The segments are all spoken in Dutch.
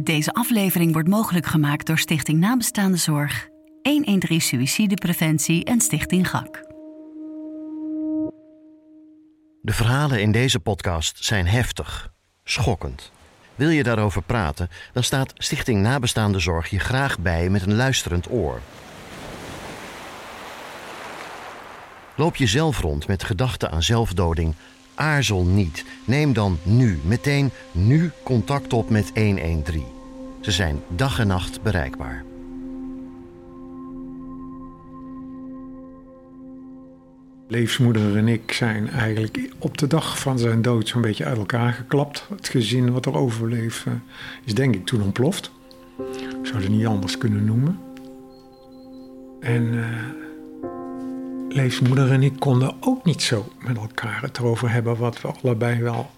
Deze aflevering wordt mogelijk gemaakt door Stichting Nabestaande Zorg, 113 Suïcidepreventie en Stichting GAK. De verhalen in deze podcast zijn heftig, schokkend. Wil je daarover praten, dan staat Stichting Nabestaande Zorg je graag bij met een luisterend oor. Loop je zelf rond met gedachten aan zelfdoding? Aarzel niet. Neem dan nu, meteen nu contact op met 113. Ze zijn dag en nacht bereikbaar. Leefsmoeder en ik zijn eigenlijk op de dag van zijn dood zo'n beetje uit elkaar geklapt. Het gezin wat er overleeft eh, is denk ik toen ontploft. Ik zou het niet anders kunnen noemen. En uh, leefsmoeder en ik konden ook niet zo met elkaar het erover hebben wat we allebei wel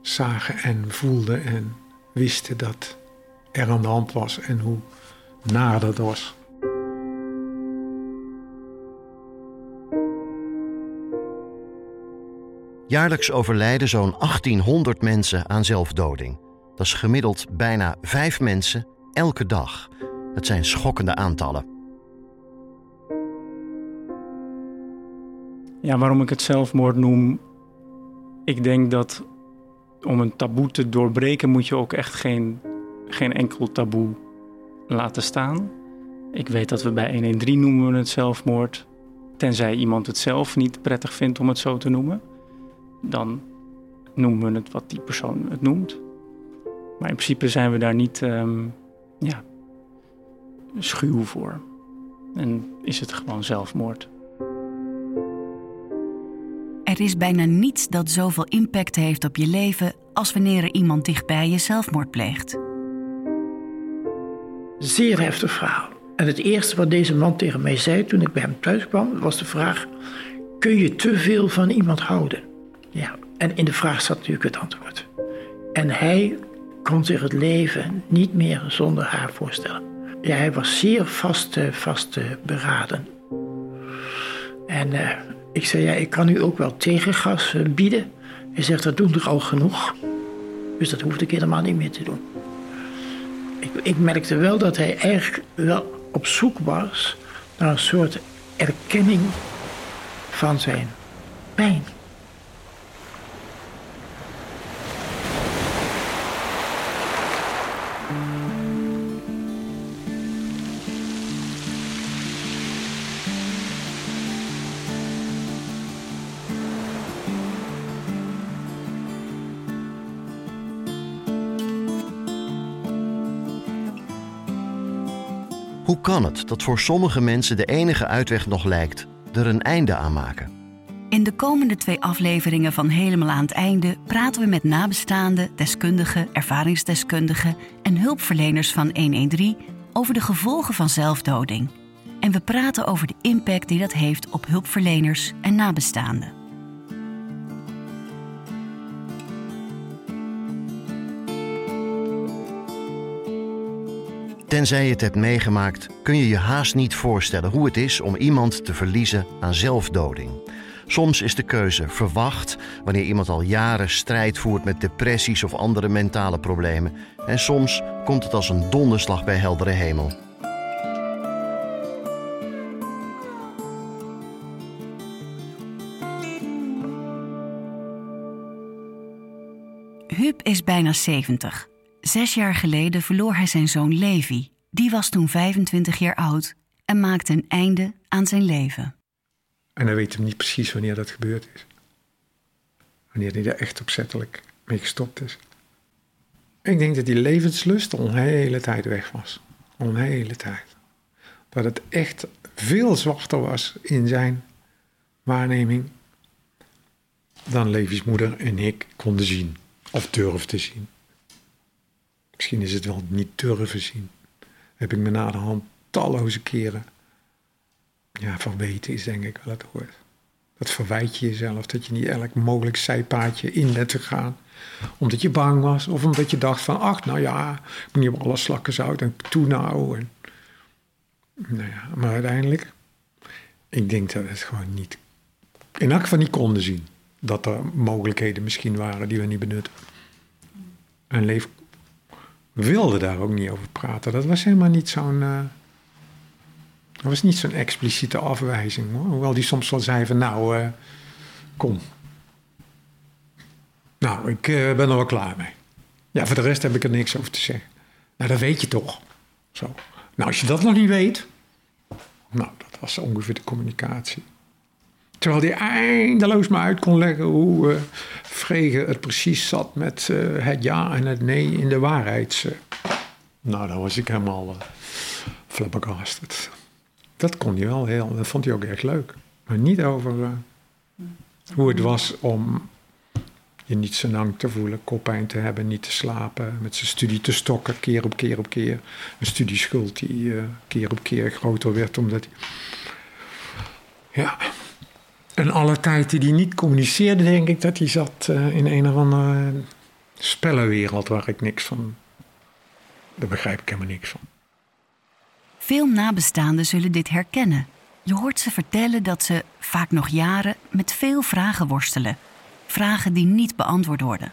zagen en voelden en wisten dat er aan de hand was en hoe naar dat was. Jaarlijks overlijden zo'n 1800 mensen aan zelfdoding. Dat is gemiddeld bijna vijf mensen elke dag. Het zijn schokkende aantallen. Ja, waarom ik het zelfmoord noem. Ik denk dat om een taboe te doorbreken moet je ook echt geen, geen enkel taboe laten staan. Ik weet dat we bij 113 noemen we het zelfmoord. Tenzij iemand het zelf niet prettig vindt om het zo te noemen dan noemen we het wat die persoon het noemt. Maar in principe zijn we daar niet um, ja, schuw voor. En is het gewoon zelfmoord. Er is bijna niets dat zoveel impact heeft op je leven als wanneer er iemand dichtbij je zelfmoord pleegt. Zeer heftig verhaal. En het eerste wat deze man tegen mij zei toen ik bij hem thuis kwam, was de vraag: kun je te veel van iemand houden? Ja, en in de vraag zat natuurlijk het antwoord. En hij kon zich het leven niet meer zonder haar voorstellen. Ja, hij was zeer vast, vast beraden. En uh, ik zei, ja, ik kan u ook wel tegengas uh, bieden. Hij zegt, dat doen er al genoeg. Dus dat hoefde ik helemaal niet meer te doen. Ik, ik merkte wel dat hij eigenlijk wel op zoek was naar een soort erkenning van zijn pijn. Hoe kan het dat voor sommige mensen de enige uitweg nog lijkt er een einde aan maken? In de komende twee afleveringen van Helemaal aan het einde praten we met nabestaanden, deskundigen, ervaringsdeskundigen en hulpverleners van 113 over de gevolgen van zelfdoding. En we praten over de impact die dat heeft op hulpverleners en nabestaanden. Tenzij je het hebt meegemaakt, kun je je haast niet voorstellen hoe het is om iemand te verliezen aan zelfdoding. Soms is de keuze verwacht wanneer iemand al jaren strijd voert met depressies of andere mentale problemen. En soms komt het als een donderslag bij heldere hemel. Huub is bijna 70. Zes jaar geleden verloor hij zijn zoon Levi. Die was toen 25 jaar oud en maakte een einde aan zijn leven. En hij weet hem niet precies wanneer dat gebeurd is. Wanneer hij er echt opzettelijk mee gestopt is. Ik denk dat die levenslust al een hele tijd weg was. Al een hele tijd. Dat het echt veel zwarter was in zijn waarneming dan Levi's moeder en ik konden zien. Of durfden zien. Misschien is het wel niet durven zien. Heb ik me na de hand talloze keren. Ja, verweten is denk ik wel het woord. Dat verwijt je jezelf, dat je niet elk mogelijk zijpaadje in bent te gaan. Omdat je bang was, of omdat je dacht van, ach, nou ja, ik moet niet op alle slakken zout en toenauw. En, nou ja, maar uiteindelijk, ik denk dat we het gewoon niet, in elk geval niet konden zien. Dat er mogelijkheden misschien waren die we niet benutten. En leef wilde daar ook niet over praten. Dat was helemaal niet zo'n. eh, dat was niet zo'n expliciete afwijzing. Hoewel die soms wel zei van nou, eh, kom. Nou, ik eh, ben er wel klaar mee. Ja, voor de rest heb ik er niks over te zeggen. Nou, dat weet je toch. Zo. Nou, als je dat nog niet weet. Nou, dat was ongeveer de communicatie. Terwijl hij eindeloos maar uit kon leggen hoe eh Frege het precies zat met eh, het ja en het nee in de waarheid. Nou, dan was ik helemaal uh, flabbergasted. Dat kon hij wel heel, dat vond hij ook echt leuk. Maar niet over eh, hoe het was om je niet zo lang te voelen, koppijn te hebben, niet te slapen, met zijn studie te stokken, keer op keer op keer. Een studieschuld die eh, keer op keer groter werd, omdat hij... Ja, en alle tijd die hij niet communiceerde, denk ik dat hij zat eh, in een of andere spellenwereld waar ik niks van. Daar begrijp ik helemaal niks van. Veel nabestaanden zullen dit herkennen. Je hoort ze vertellen dat ze, vaak nog jaren, met veel vragen worstelen. Vragen die niet beantwoord worden.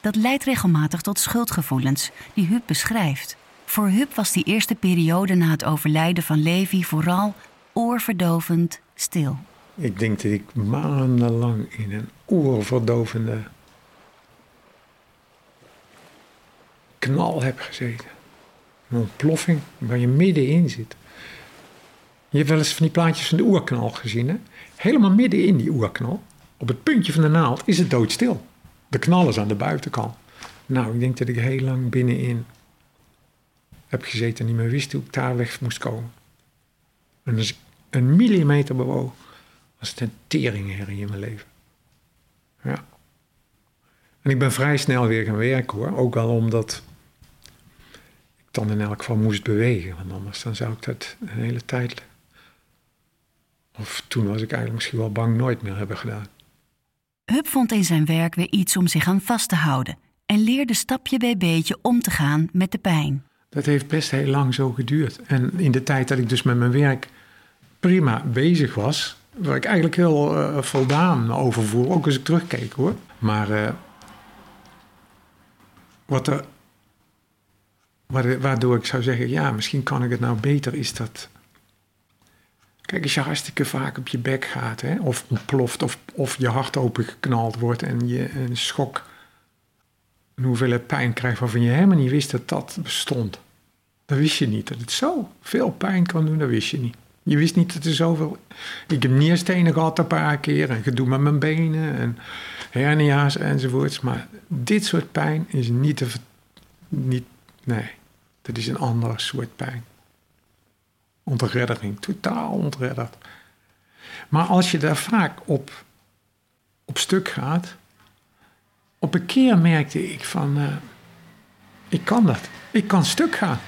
Dat leidt regelmatig tot schuldgevoelens, die Huub beschrijft. Voor Huub was die eerste periode na het overlijden van Levi vooral oorverdovend stil. Ik denk dat ik maandenlang in een oorverdovende knal heb gezeten. Een ontploffing waar je middenin zit. Je hebt wel eens van die plaatjes van de oerknal gezien, hè? Helemaal midden in die oerknal, op het puntje van de naald, is het doodstil. De knal is aan de buitenkant. Nou, ik denk dat ik heel lang binnenin heb gezeten en niet meer wist hoe ik daar weg moest komen. En als ik een millimeter bewoog, was het een teringherrie in mijn leven. Ja. En ik ben vrij snel weer gaan werken hoor. Ook al omdat ik dan in elk geval moest bewegen. Want anders dan zou ik dat een hele tijd... Of toen was ik eigenlijk misschien wel bang nooit meer hebben gedaan. Huub vond in zijn werk weer iets om zich aan vast te houden en leerde stapje bij beetje om te gaan met de pijn. Dat heeft best heel lang zo geduurd. En in de tijd dat ik dus met mijn werk prima bezig was, waar ik eigenlijk heel eh, voldaan over voel, ook als ik terugkeek hoor. Maar eh, wat er, waar- waardoor ik zou zeggen, ja, misschien kan ik het nou beter, is dat. Kijk, als je hartstikke vaak op je bek gaat, hè, of ontploft, of, of je hart opengeknald wordt en je een schok, een hoeveelheid pijn krijgt waarvan je helemaal niet wist dat dat bestond. Dat wist je niet. Dat het zo veel pijn kan doen, dat wist je niet. Je wist niet dat er zoveel... Ik heb nierstenen gehad een paar keer en gedoe met mijn benen en hernia's enzovoorts. Maar dit soort pijn is niet te... Niet, nee, dat is een ander soort pijn. Ontreddering, totaal ontredderd. Maar als je daar vaak op, op stuk gaat... Op een keer merkte ik van... eh, ik kan dat. Ik kan stuk gaan.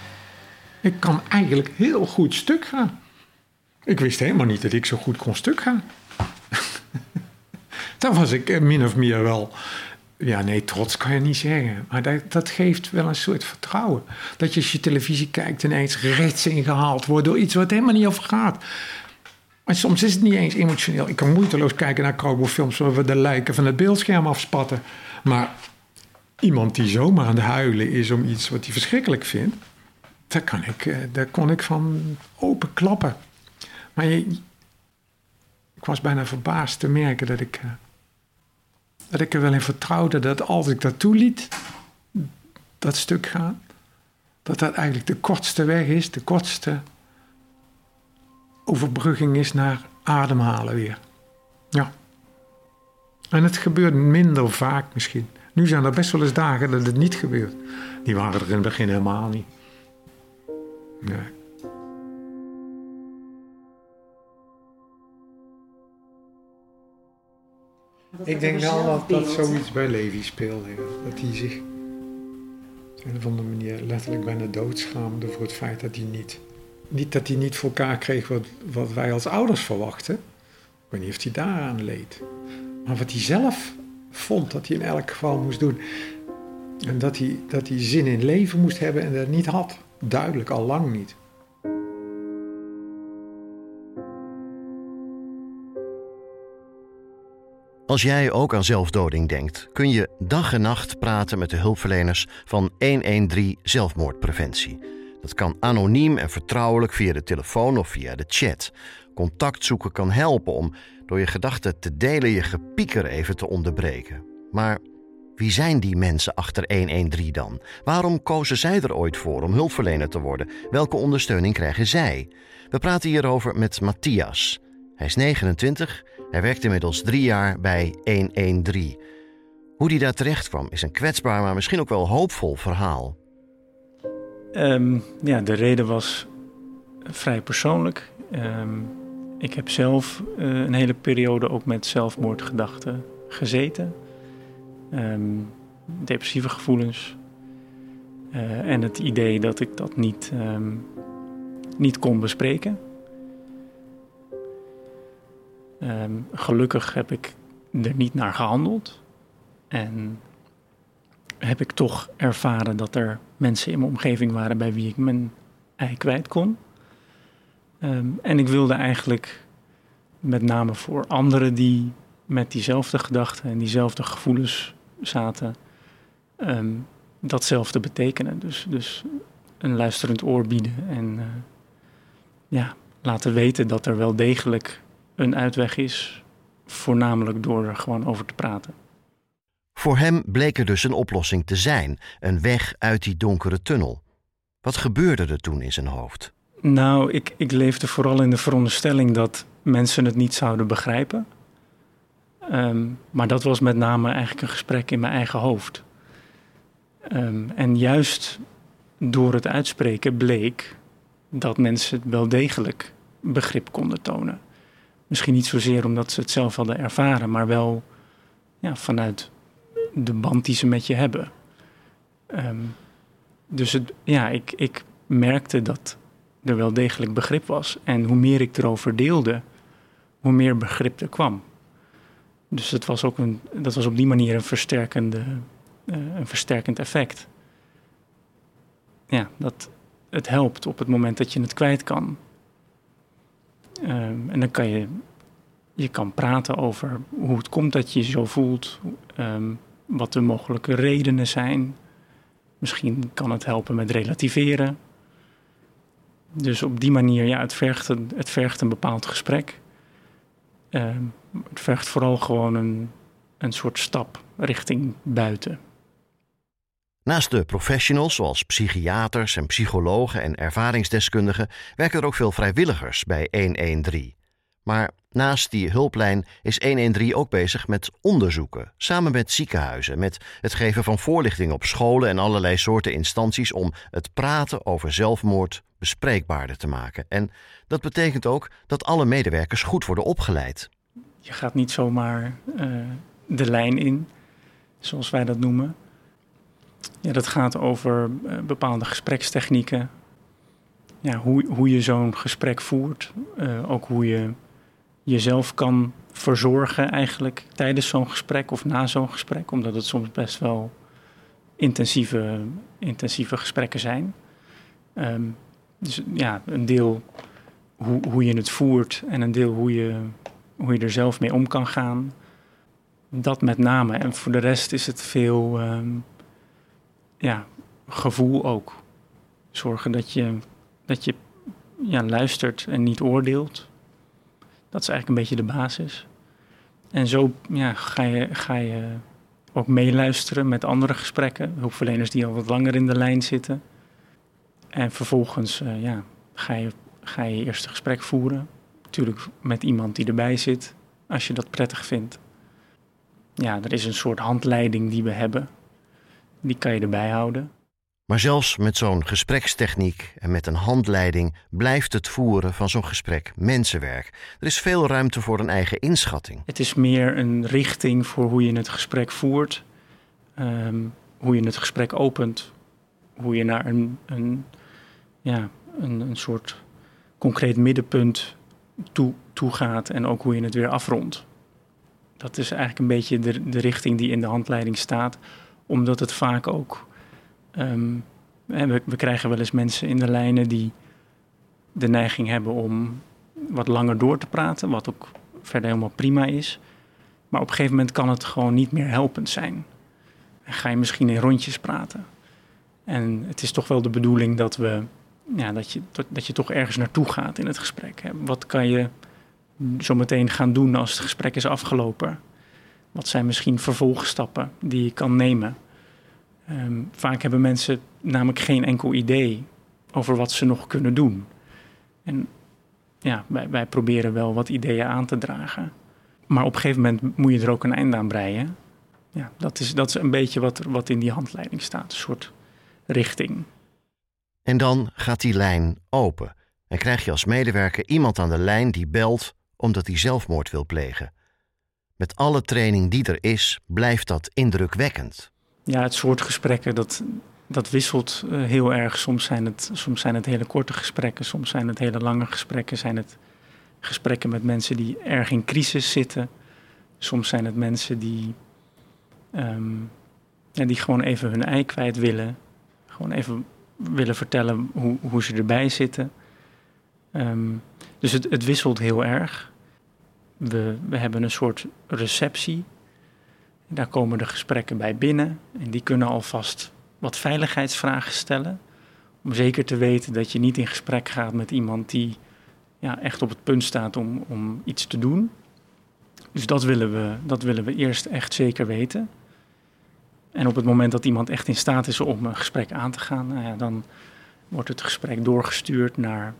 Ik kan eigenlijk heel goed stuk gaan. Ik wist helemaal niet dat ik zo goed kon stuk gaan. Daar was ik eh, min of meer wel. Ja, nee, trots kan je niet zeggen. Maar dat, dat geeft wel een soort vertrouwen. Dat je als je televisie kijkt ineens rechts ingehaald wordt door iets wat helemaal niet over gaat. Maar soms is het niet eens emotioneel. Ik kan moeiteloos kijken naar cowboyfilms waar we de lijken van het beeldscherm afspatten. Maar iemand die zomaar aan het huilen is om iets wat hij verschrikkelijk vindt, daar, kan ik, eh, daar kon ik van open klappen. Maar ik was bijna verbaasd te merken dat ik, eh, dat ik er wel in vertrouwde dat als ik dat toeliet, dat stuk gaan, dat dat eigenlijk de kortste weg is, de kortste overbrugging is naar ademhalen weer. Ja. En het gebeurt minder vaak misschien. Nu zijn er best wel eens dagen dat het niet gebeurt. Die waren er in het begin helemaal niet. Nee. Ik denk wel dat, dat zoiets bij Levi speelde. Dat hij zich op een of andere manier letterlijk bijna doodschaamde voor het feit dat hij niet... Niet dat hij niet voor elkaar kreeg wat, wat wij als ouders verwachten. Ik weet niet of hij daaraan leed. Maar wat hij zelf vond dat hij in elk geval moest doen. En dat hij, dat hij zin in leven moest hebben en dat niet had. Duidelijk, al lang niet. Als jij ook aan zelfdoding denkt, kun je dag en nacht praten met de hulpverleners van 113 Zelfmoordpreventie. Dat kan anoniem en vertrouwelijk via de telefoon of via de chat. Contact zoeken kan helpen om door je gedachten te delen je gepieker even te onderbreken. Maar wie zijn die mensen achter 113 dan? Waarom kozen zij er ooit voor om hulpverlener te worden? Welke ondersteuning krijgen zij? We praten hierover met Matthias. Hij is 29, hij werkt inmiddels drie jaar bij 113. Hoe hij daar terecht kwam is een kwetsbaar, maar misschien ook wel hoopvol verhaal. Um, ja, de reden was vrij persoonlijk. Um, ik heb zelf uh, een hele periode ook met zelfmoordgedachten gezeten. Um, depressieve gevoelens. Uh, en het idee dat ik dat niet, niet kon bespreken. Gelukkig heb ik er niet naar gehandeld. En heb ik toch ervaren dat er mensen in mijn omgeving waren bij wie ik mijn ei kwijt kon. Um, en ik wilde eigenlijk met name voor anderen die met diezelfde gedachten en diezelfde gevoelens zaten, um, datzelfde betekenen. Dus, dus een luisterend oor bieden en uh, ja, laten weten dat er wel degelijk een uitweg is, voornamelijk door er gewoon over te praten. Voor hem bleek er dus een oplossing te zijn, een weg uit die donkere tunnel. Wat gebeurde er toen in zijn hoofd? Nou, ik, ik leefde vooral in de veronderstelling dat mensen het niet zouden begrijpen. Um, maar dat was met name eigenlijk een gesprek in mijn eigen hoofd. Um, en juist door het uitspreken bleek dat mensen het wel degelijk begrip konden tonen. Misschien niet zozeer omdat ze het zelf hadden ervaren, maar wel ja, vanuit de band die ze met je hebben. Um, dus het, ja, ik, ik merkte dat er wel degelijk begrip was. En hoe meer ik erover deelde, hoe meer begrip er kwam. Dus het was ook een, dat was op die manier een, versterkende, uh, een versterkend effect. Ja, dat het helpt op het moment dat je het kwijt kan. Um, en dan kan je, je kan praten over hoe het komt dat je je zo voelt. Um, wat de mogelijke redenen zijn. Misschien kan het helpen met relativeren. Dus op die manier, ja, het vergt een, het vergt een bepaald gesprek. Uh, het vergt vooral gewoon een, een soort stap richting buiten. Naast de professionals zoals psychiaters en psychologen en ervaringsdeskundigen werken er ook veel vrijwilligers bij 113. Maar naast die hulplijn is 113 ook bezig met onderzoeken, samen met ziekenhuizen, met het geven van voorlichting op scholen en allerlei soorten instanties om het praten over zelfmoord bespreekbaarder te maken. En dat betekent ook dat alle medewerkers goed worden opgeleid. Je gaat niet zomaar uh, de lijn in, zoals wij dat noemen. Ja, dat gaat over uh, bepaalde gesprekstechnieken. Ja, hoe, hoe je zo'n gesprek voert. Uh, ook hoe je jezelf kan verzorgen eigenlijk tijdens zo'n gesprek of na zo'n gesprek. Omdat het soms best wel intensieve, intensieve gesprekken zijn. Um, dus ja, een deel hoe, hoe je het voert en een deel hoe je, hoe je er zelf mee om kan gaan. Dat met name. En voor de rest is het veel um, ja, gevoel ook. Zorgen dat je, dat je ja, luistert en niet oordeelt. Dat is eigenlijk een beetje de basis. En zo ja, ga, je, ga je ook meeluisteren met andere gesprekken. Hulpverleners die al wat langer in de lijn zitten. En vervolgens uh, ja, ga, je, ga je eerste gesprek voeren. Natuurlijk met iemand die erbij zit, als je dat prettig vindt. Ja, er is een soort handleiding die we hebben. Die kan je erbij houden. Maar zelfs met zo'n gesprekstechniek en met een handleiding blijft het voeren van zo'n gesprek mensenwerk. Er is veel ruimte voor een eigen inschatting. Het is meer een richting voor hoe je het gesprek voert, um, hoe je het gesprek opent, hoe je naar een, een, ja, een, een soort concreet middenpunt toe, toe gaat en ook hoe je het weer afrondt. Dat is eigenlijk een beetje de, de richting die in de handleiding staat, omdat het vaak ook Um, we, we, krijgen wel eens mensen in de lijnen die de neiging hebben om wat langer door te praten, wat ook verder helemaal prima is. Maar op een gegeven moment kan het gewoon niet meer helpend zijn. En ga je misschien in rondjes praten. En het is toch wel de bedoeling dat, we, ja, dat, je, dat je toch ergens naartoe gaat in het gesprek. Wat kan je zo meteen gaan doen als het gesprek is afgelopen? Wat zijn misschien vervolgstappen die je kan nemen? Ehm, vaak hebben mensen namelijk geen enkel idee over wat ze nog kunnen doen. En ja, wij, proberen wel wat ideeën aan te dragen. Maar op een gegeven moment moet je er ook een einde aan breien. Ja, dat is, dat is een beetje wat, wat in die handleiding staat, een soort richting. En dan gaat die lijn open en krijg je als medewerker iemand aan de lijn die belt omdat hij zelfmoord wil plegen. Met alle training die er is, blijft dat indrukwekkend. Ja, het soort gesprekken dat, dat wisselt eh, heel erg. Soms zijn, het, soms zijn het hele korte gesprekken, soms zijn het hele lange gesprekken. Zijn het gesprekken met mensen die erg in crisis zitten. Soms zijn het mensen die, ja, die gewoon even hun ei kwijt willen. Gewoon even willen vertellen hoe, hoe ze erbij zitten. Ehm, dus het, het wisselt heel erg. We, hebben een soort receptie. Daar komen de gesprekken bij binnen. En die kunnen alvast wat veiligheidsvragen stellen. Om zeker te weten dat je niet in gesprek gaat met iemand die ja, echt op het punt staat om, om iets te doen. Dus dat willen, we, dat willen we eerst echt zeker weten. En op het moment dat iemand echt in staat is om een gesprek aan te gaan, nou dan wordt het gesprek doorgestuurd naar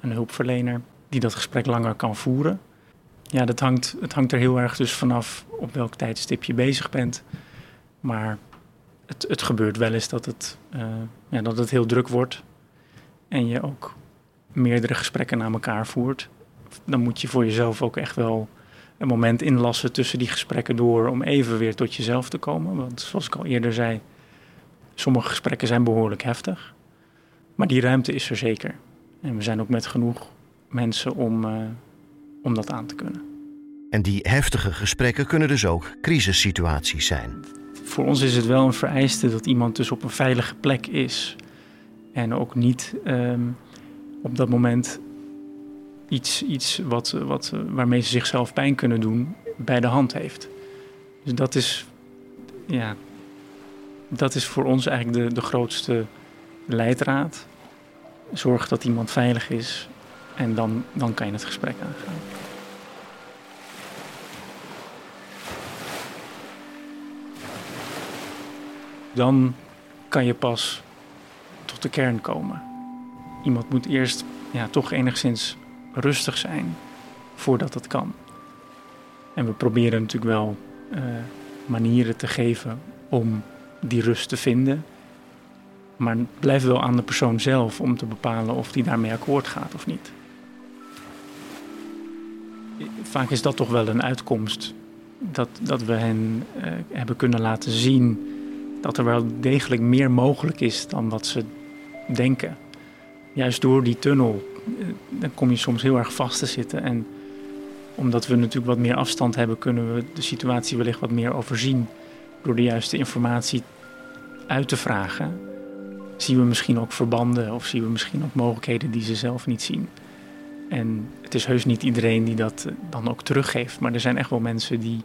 een hulpverlener die dat gesprek langer kan voeren. Ja, dat hangt, het hangt er heel erg dus vanaf op welk tijdstip je bezig bent. Maar het, het gebeurt wel eens dat het, uh, ja, dat het heel druk wordt. En je ook meerdere gesprekken naar elkaar voert. Dan moet je voor jezelf ook echt wel een moment inlassen tussen die gesprekken door om even weer tot jezelf te komen. Want zoals ik al eerder zei, sommige gesprekken zijn behoorlijk heftig. Maar die ruimte is er zeker. En we zijn ook met genoeg mensen om, uh, om dat aan te kunnen. En die heftige gesprekken kunnen dus ook crisissituaties zijn. Voor ons is het wel een vereiste dat iemand dus op een veilige plek is. En ook niet um, op dat moment iets, iets wat, wat, waarmee ze zichzelf pijn kunnen doen bij de hand heeft. Dus dat is, ja, dat is voor ons eigenlijk de, de grootste leidraad. Zorg dat iemand veilig is en dan, dan kan je het gesprek aangaan. Dan kan je pas tot de kern komen. Iemand moet eerst ja, toch enigszins rustig zijn voordat het kan. En we proberen natuurlijk wel uh, manieren te geven om die rust te vinden. Maar het blijft wel aan de persoon zelf om te bepalen of die daarmee akkoord gaat of niet. Vaak is dat toch wel een uitkomst. Dat, dat we hen uh, hebben kunnen laten zien dat er wel degelijk meer mogelijk is dan wat ze denken. Juist door die tunnel eh, dan kom je soms heel erg vast te zitten. En omdat we natuurlijk wat meer afstand hebben, kunnen we de situatie wellicht wat meer overzien. Door de juiste informatie uit te vragen, zien we misschien ook verbanden of zien we misschien ook mogelijkheden die ze zelf niet zien. En het is heus niet iedereen die dat eh, dan ook teruggeeft. Maar er zijn echt wel mensen die,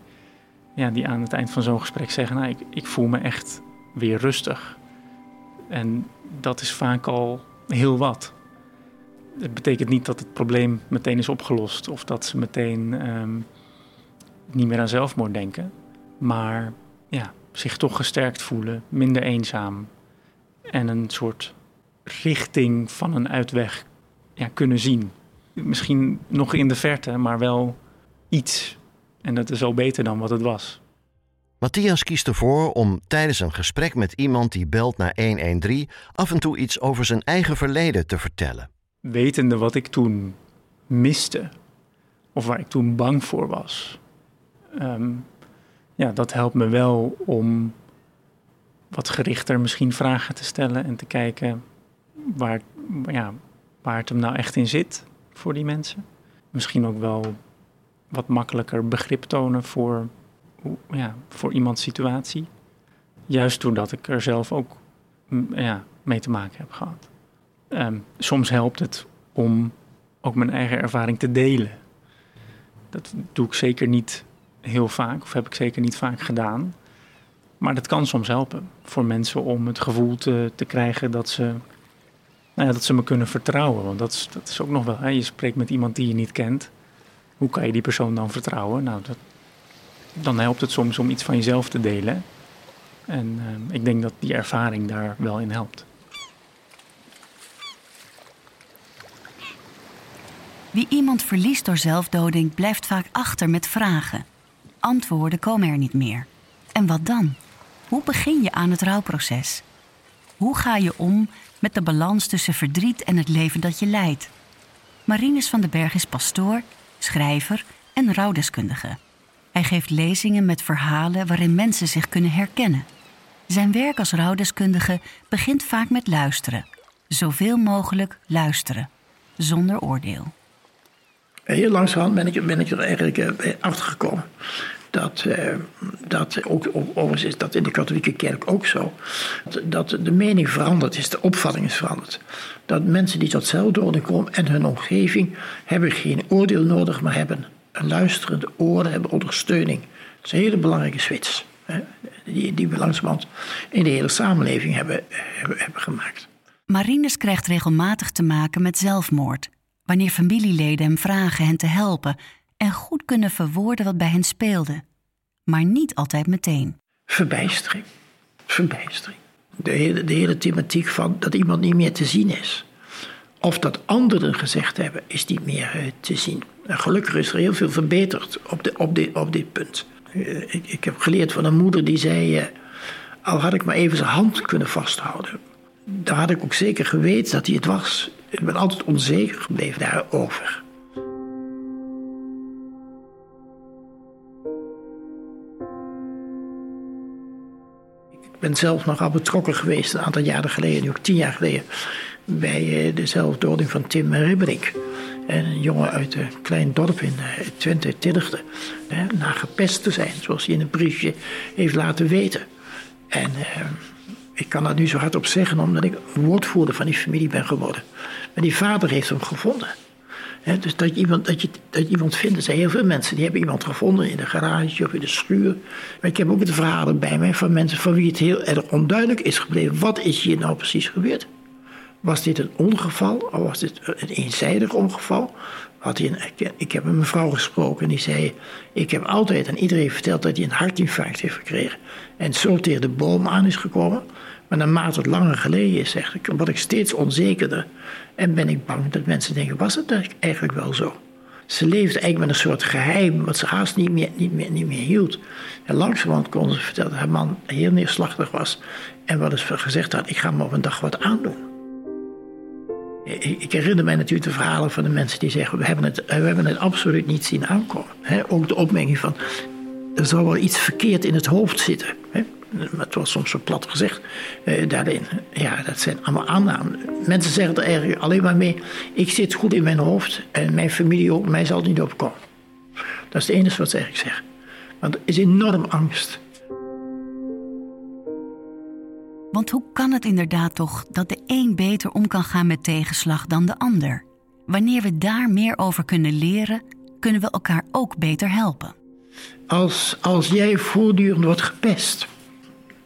ja, die aan het eind van zo'n gesprek zeggen: nou, ik, ik voel me echt weer rustig. En dat is vaak al heel wat het betekent niet dat het probleem meteen is opgelost of dat ze meteen um, niet meer aan zelfmoord denken. Maar ja, zich toch gesterkt voelen, minder eenzaam en een soort richting van een uitweg ja, kunnen zien. Misschien nog in de verte, maar wel iets. En dat is al beter dan wat het was. Matthias kiest ervoor om tijdens een gesprek met iemand die belt naar 113 af en toe iets over zijn eigen verleden te vertellen wetende wat ik toen miste, of waar ik toen bang voor was, ehm, ja, dat helpt me wel om wat gerichter misschien vragen te stellen en te kijken waar, ja, waar het hem nou echt in zit voor die mensen. Misschien ook wel wat makkelijker begrip tonen voor, ja, voor iemands situatie. Juist doordat ik er zelf ook ja, mee te maken heb gehad. Um, soms helpt het om ook mijn eigen ervaring te delen. Dat doe ik zeker niet heel vaak, of heb ik zeker niet vaak gedaan. Maar dat kan soms helpen voor mensen om het gevoel te, te krijgen dat ze, nou ja, dat ze me kunnen vertrouwen. Want dat is, dat is ook nog wel, hè? je spreekt met iemand die je niet kent. Hoe kan je die persoon dan vertrouwen? Nou, dat, dan helpt het soms om iets van jezelf te delen. En uh, ik denk dat die ervaring daar wel in helpt. Wie iemand verliest door zelfdoding blijft vaak achter met vragen. Antwoorden komen er niet meer. En wat dan? Hoe begin je aan het rouwproces? Hoe ga je om met de balans tussen verdriet en het leven dat je leidt? Marinus van den Berg is pastoor, schrijver en rouwdeskundige. Hij geeft lezingen met verhalen waarin mensen zich kunnen herkennen. Zijn werk als rouwdeskundige begint vaak met luisteren. Zoveel mogelijk luisteren, zonder oordeel. Heel langzaam ben ik, er eigenlijk eh, achter gekomen. Dat, eh, dat ook, overigens is dat in de katholieke kerk ook zo. Dat de mening veranderd is, de opvatting is veranderd. Dat mensen die tot zelfdoding komen en hun omgeving hebben geen oordeel nodig, maar hebben een luisterende oren, hebben ondersteuning. Dat is een hele belangrijke switch. Hè, die, die we langzamerhand in de hele samenleving hebben, hebben, hebben gemaakt. Marinus krijgt regelmatig te maken met zelfmoord wanneer familieleden hem vragen hen te helpen en goed kunnen verwoorden wat bij hen speelde. Maar niet altijd meteen. Verbijstering. Verbijstering. De hele, de hele thematiek van dat iemand niet meer te zien is. Of dat anderen gezegd hebben, is niet meer uh, te zien. En gelukkig is er heel veel verbeterd op, de, op, de, op dit punt. Uh, ik, ik, heb geleerd van een moeder die zei: uh, Al had ik maar even zijn hand kunnen vasthouden, dan had ik ook zeker geweten dat hij het was. Ik ben altijd onzeker gebleven daarover. Ik ben zelf nogal betrokken geweest een aantal jaren geleden, nu ook tien jaar geleden, bij eh, de zelfdoding van Tim Ribberik. Een jongen uit een klein dorp in eh, Twente, Tilligde. Na gepest te zijn, zoals hij in een briefje heeft laten weten. En uh, ik kan dat nu zo hardop zeggen omdat ik woordvoerder van die familie ben geworden. Maar die vader heeft hem gevonden. dus dat je, iemand, dat, je, dat iemand vindt, er zijn heel veel mensen die hebben iemand gevonden in de garage of in de schuur. Maar ik heb ook het verhalen bij mij van mensen van wie het heel erg onduidelijk is gebleven. Wat is hier nou precies gebeurd? Was dit een ongeval of was dit een eenzijdig ongeval? Had hij een, ik heb met een mevrouw gesproken en die zei: Ik heb altijd aan iedereen verteld dat hij een hartinfarct heeft gekregen. En zo tegen de boom aan is gekomen. Maar naarmate het langer geleden is, zeg ik, word ik steeds onzekerder. En ben ik bang dat mensen denken: Was het eigenlijk wel zo? Ze leefde eigenlijk met een soort geheim, wat ze haast niet meer, niet meer, niet meer hield. En langzamerhand kon ze vertellen dat haar man heel neerslachtig was. En wat eens gezegd had: Ik ga me op een dag wat aandoen. Ik herinner mij natuurlijk de verhalen van de mensen die zeggen: We hebben het, we hebben het absoluut niet zien aankomen. ook de opmerking van: Er zal wel iets verkeerd in het hoofd zitten. Het was soms zo plat gezegd eh, daarin. Ja, dat zijn allemaal aannames. Mensen zeggen er eigenlijk alleen maar mee: Ik zit goed in mijn hoofd en mijn familie ook, mij zal het niet opkomen. Dat is het enige wat ze eigenlijk zeggen. Want er is enorm angst. Want hoe kan het inderdaad toch dat de een beter om kan gaan met tegenslag dan de ander? Wanneer we daar meer over kunnen leren, kunnen we elkaar ook beter helpen. Als, als jij voortdurend wordt gepest,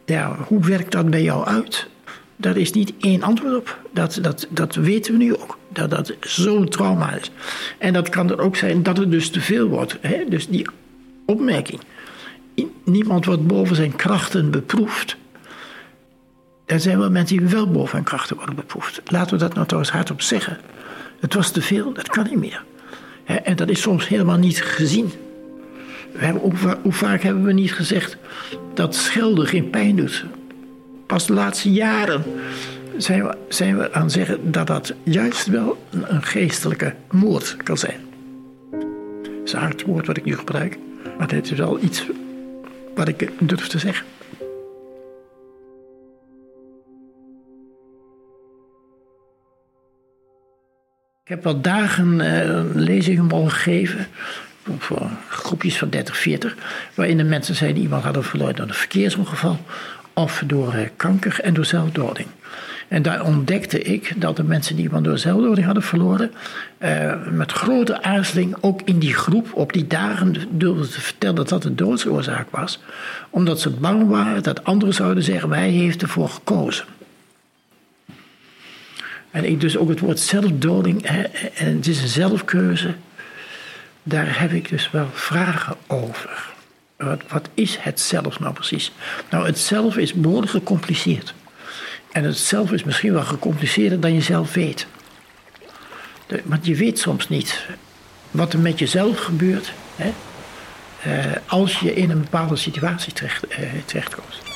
ja, hoe werkt dat bij jou uit? Daar is niet één antwoord op. Dat, dat, dat weten we nu ook. Dat dat zo'n trauma is. En dat kan er ook zijn dat het dus te veel wordt. Hè? Dus die opmerking. Niemand wordt boven zijn krachten beproefd. Er zijn wel mensen die wel boven hun krachten worden beproefd. Laten we dat nou trouwens hardop zeggen. Het was te veel, dat kan niet meer. En dat is soms helemaal niet gezien. We hebben, hoe vaak hebben we niet gezegd dat schelden geen pijn doet? Pas de laatste jaren zijn we, aan het zeggen dat dat juist wel een geestelijke moord kan zijn. Dat is een hard woord wat ik nu gebruik, maar het is wel iets wat ik durf te zeggen. Heb wel dagen uh, lezingen mogen geven. Voor groepjes van 30, 40. Waarin de mensen zeiden iemand hadden verloren door een verkeersongeval. of door eh, kanker en door zelfdoding. En daar ontdekte ik dat de mensen die iemand door zelfdoding hadden verloren, eh, met grote aarzeling ook in die groep op die dagen durfden te vertellen dat dat de doodsoorzaak was. Omdat ze bang waren dat anderen zouden zeggen, hij heeft ervoor gekozen. En ik dus ook het woord zelfdoding, en het is een zelfkeuze, daar heb ik dus wel vragen over. Wat, wat is het zelf nou precies? Nou, het zelf is behoorlijk gecompliceerd. En het zelf is misschien wel gecompliceerder dan je zelf weet. De, want je weet soms niet wat er met jezelf gebeurt hè, uh, als je in een bepaalde situatie terecht, uh, terechtkomt.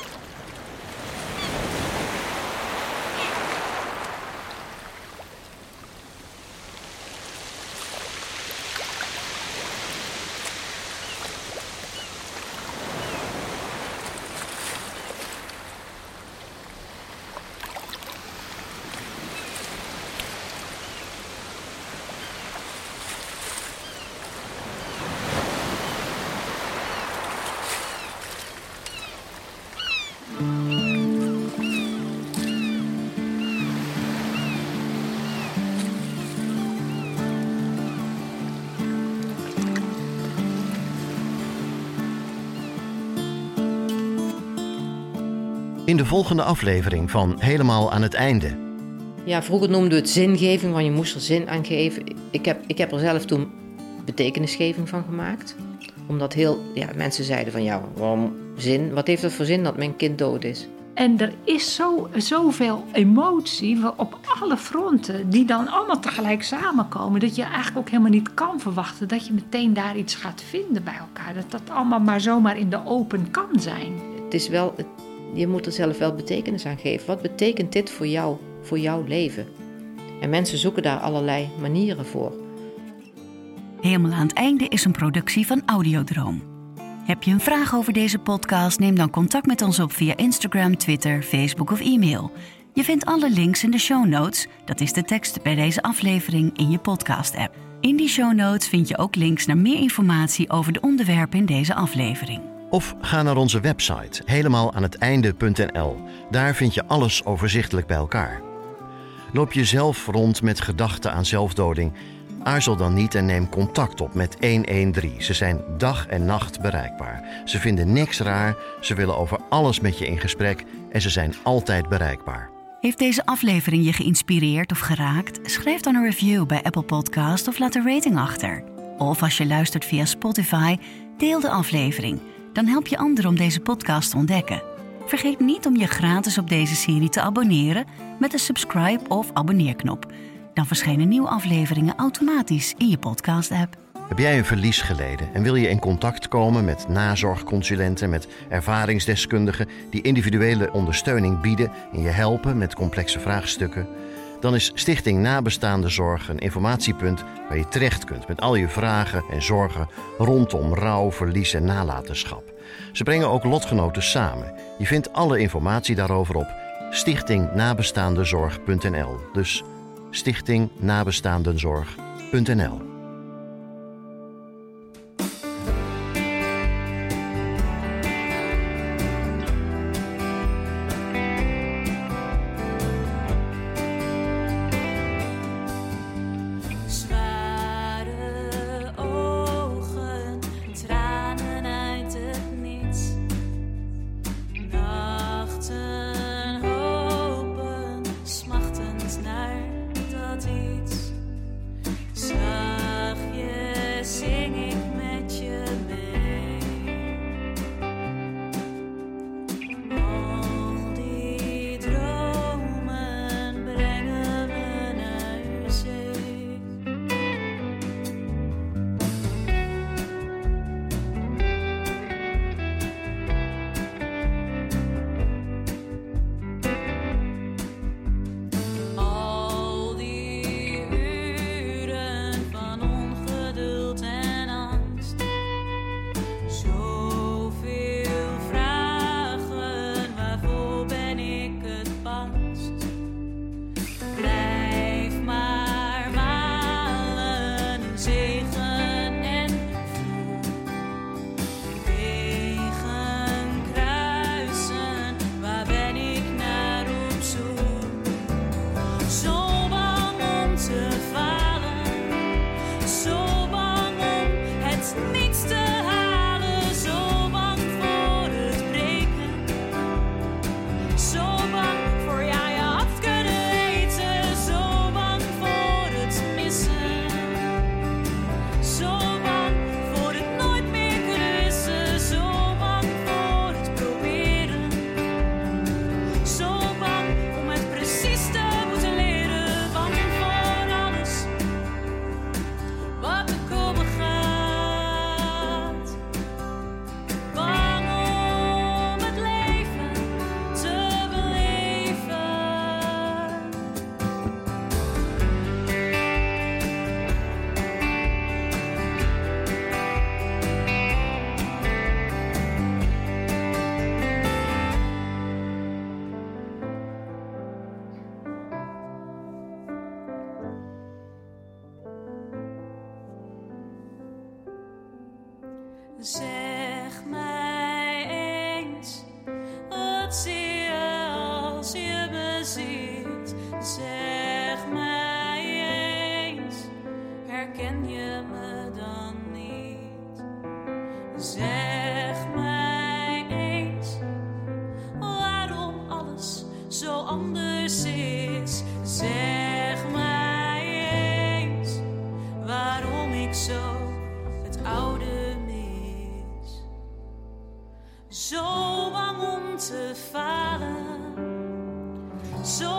In de volgende aflevering van Helemaal aan het einde. Ja, vroeger noemden we het zingeving, want je moest er zin aan geven. Ik heb, ik heb er zelf toen betekenisgeving van gemaakt. Omdat heel, ja, mensen zeiden van ja, waarom zin? Wat heeft het voor zin dat mijn kind dood is? En er is zo, zoveel emotie op alle fronten, die dan allemaal tegelijk samenkomen, dat je eigenlijk ook helemaal niet kan verwachten dat je meteen daar iets gaat vinden bij elkaar. Dat dat allemaal maar zomaar in de open kan zijn. Het is wel, je moet er zelf wel betekenis aan geven. Wat betekent dit voor jou, voor jouw leven? En mensen zoeken daar allerlei manieren voor. Helemaal aan het einde is een productie van Audiodroom. Heb je een vraag over deze podcast? Neem dan contact met ons op via Instagram, Twitter, Facebook of e-mail. Je vindt alle links in de show notes, dat is de tekst bij deze aflevering in je podcast-app. In die show notes vind je ook links naar meer informatie over de onderwerpen in deze aflevering. Of ga naar onze website helemaal aan het einde.nl. Daar vind je alles overzichtelijk bij elkaar. Loop je zelf rond met gedachten aan zelfdoding? Aarzel dan niet en neem contact op met 113. Ze zijn dag en nacht bereikbaar. Ze vinden niks raar, ze willen over alles met je in gesprek en ze zijn altijd bereikbaar. Heeft deze aflevering je geïnspireerd of geraakt? Schrijf dan een review bij Apple Podcast of laat een rating achter. Of als je luistert via Spotify, deel de aflevering. Dan help je anderen om deze podcast te ontdekken. Vergeet niet om je gratis op deze serie te abonneren met de subscribe of abonneerknop. Dan verschijnen nieuwe afleveringen automatisch in je podcast-app. Heb jij een verlies geleden en wil je in contact komen met nazorgconsulenten, met ervaringsdeskundigen die individuele ondersteuning bieden en je helpen met complexe vraagstukken? Dan is Stichting Nabestaande Zorg een informatiepunt waar je terecht kunt met al je vragen en zorgen rondom rouw, verlies en nalatenschap. Ze brengen ook lotgenoten samen. Je vindt alle informatie daarover op stichtingnabestaandezorg.nl. Dus stichtingnabestaandenzorg.nl. zo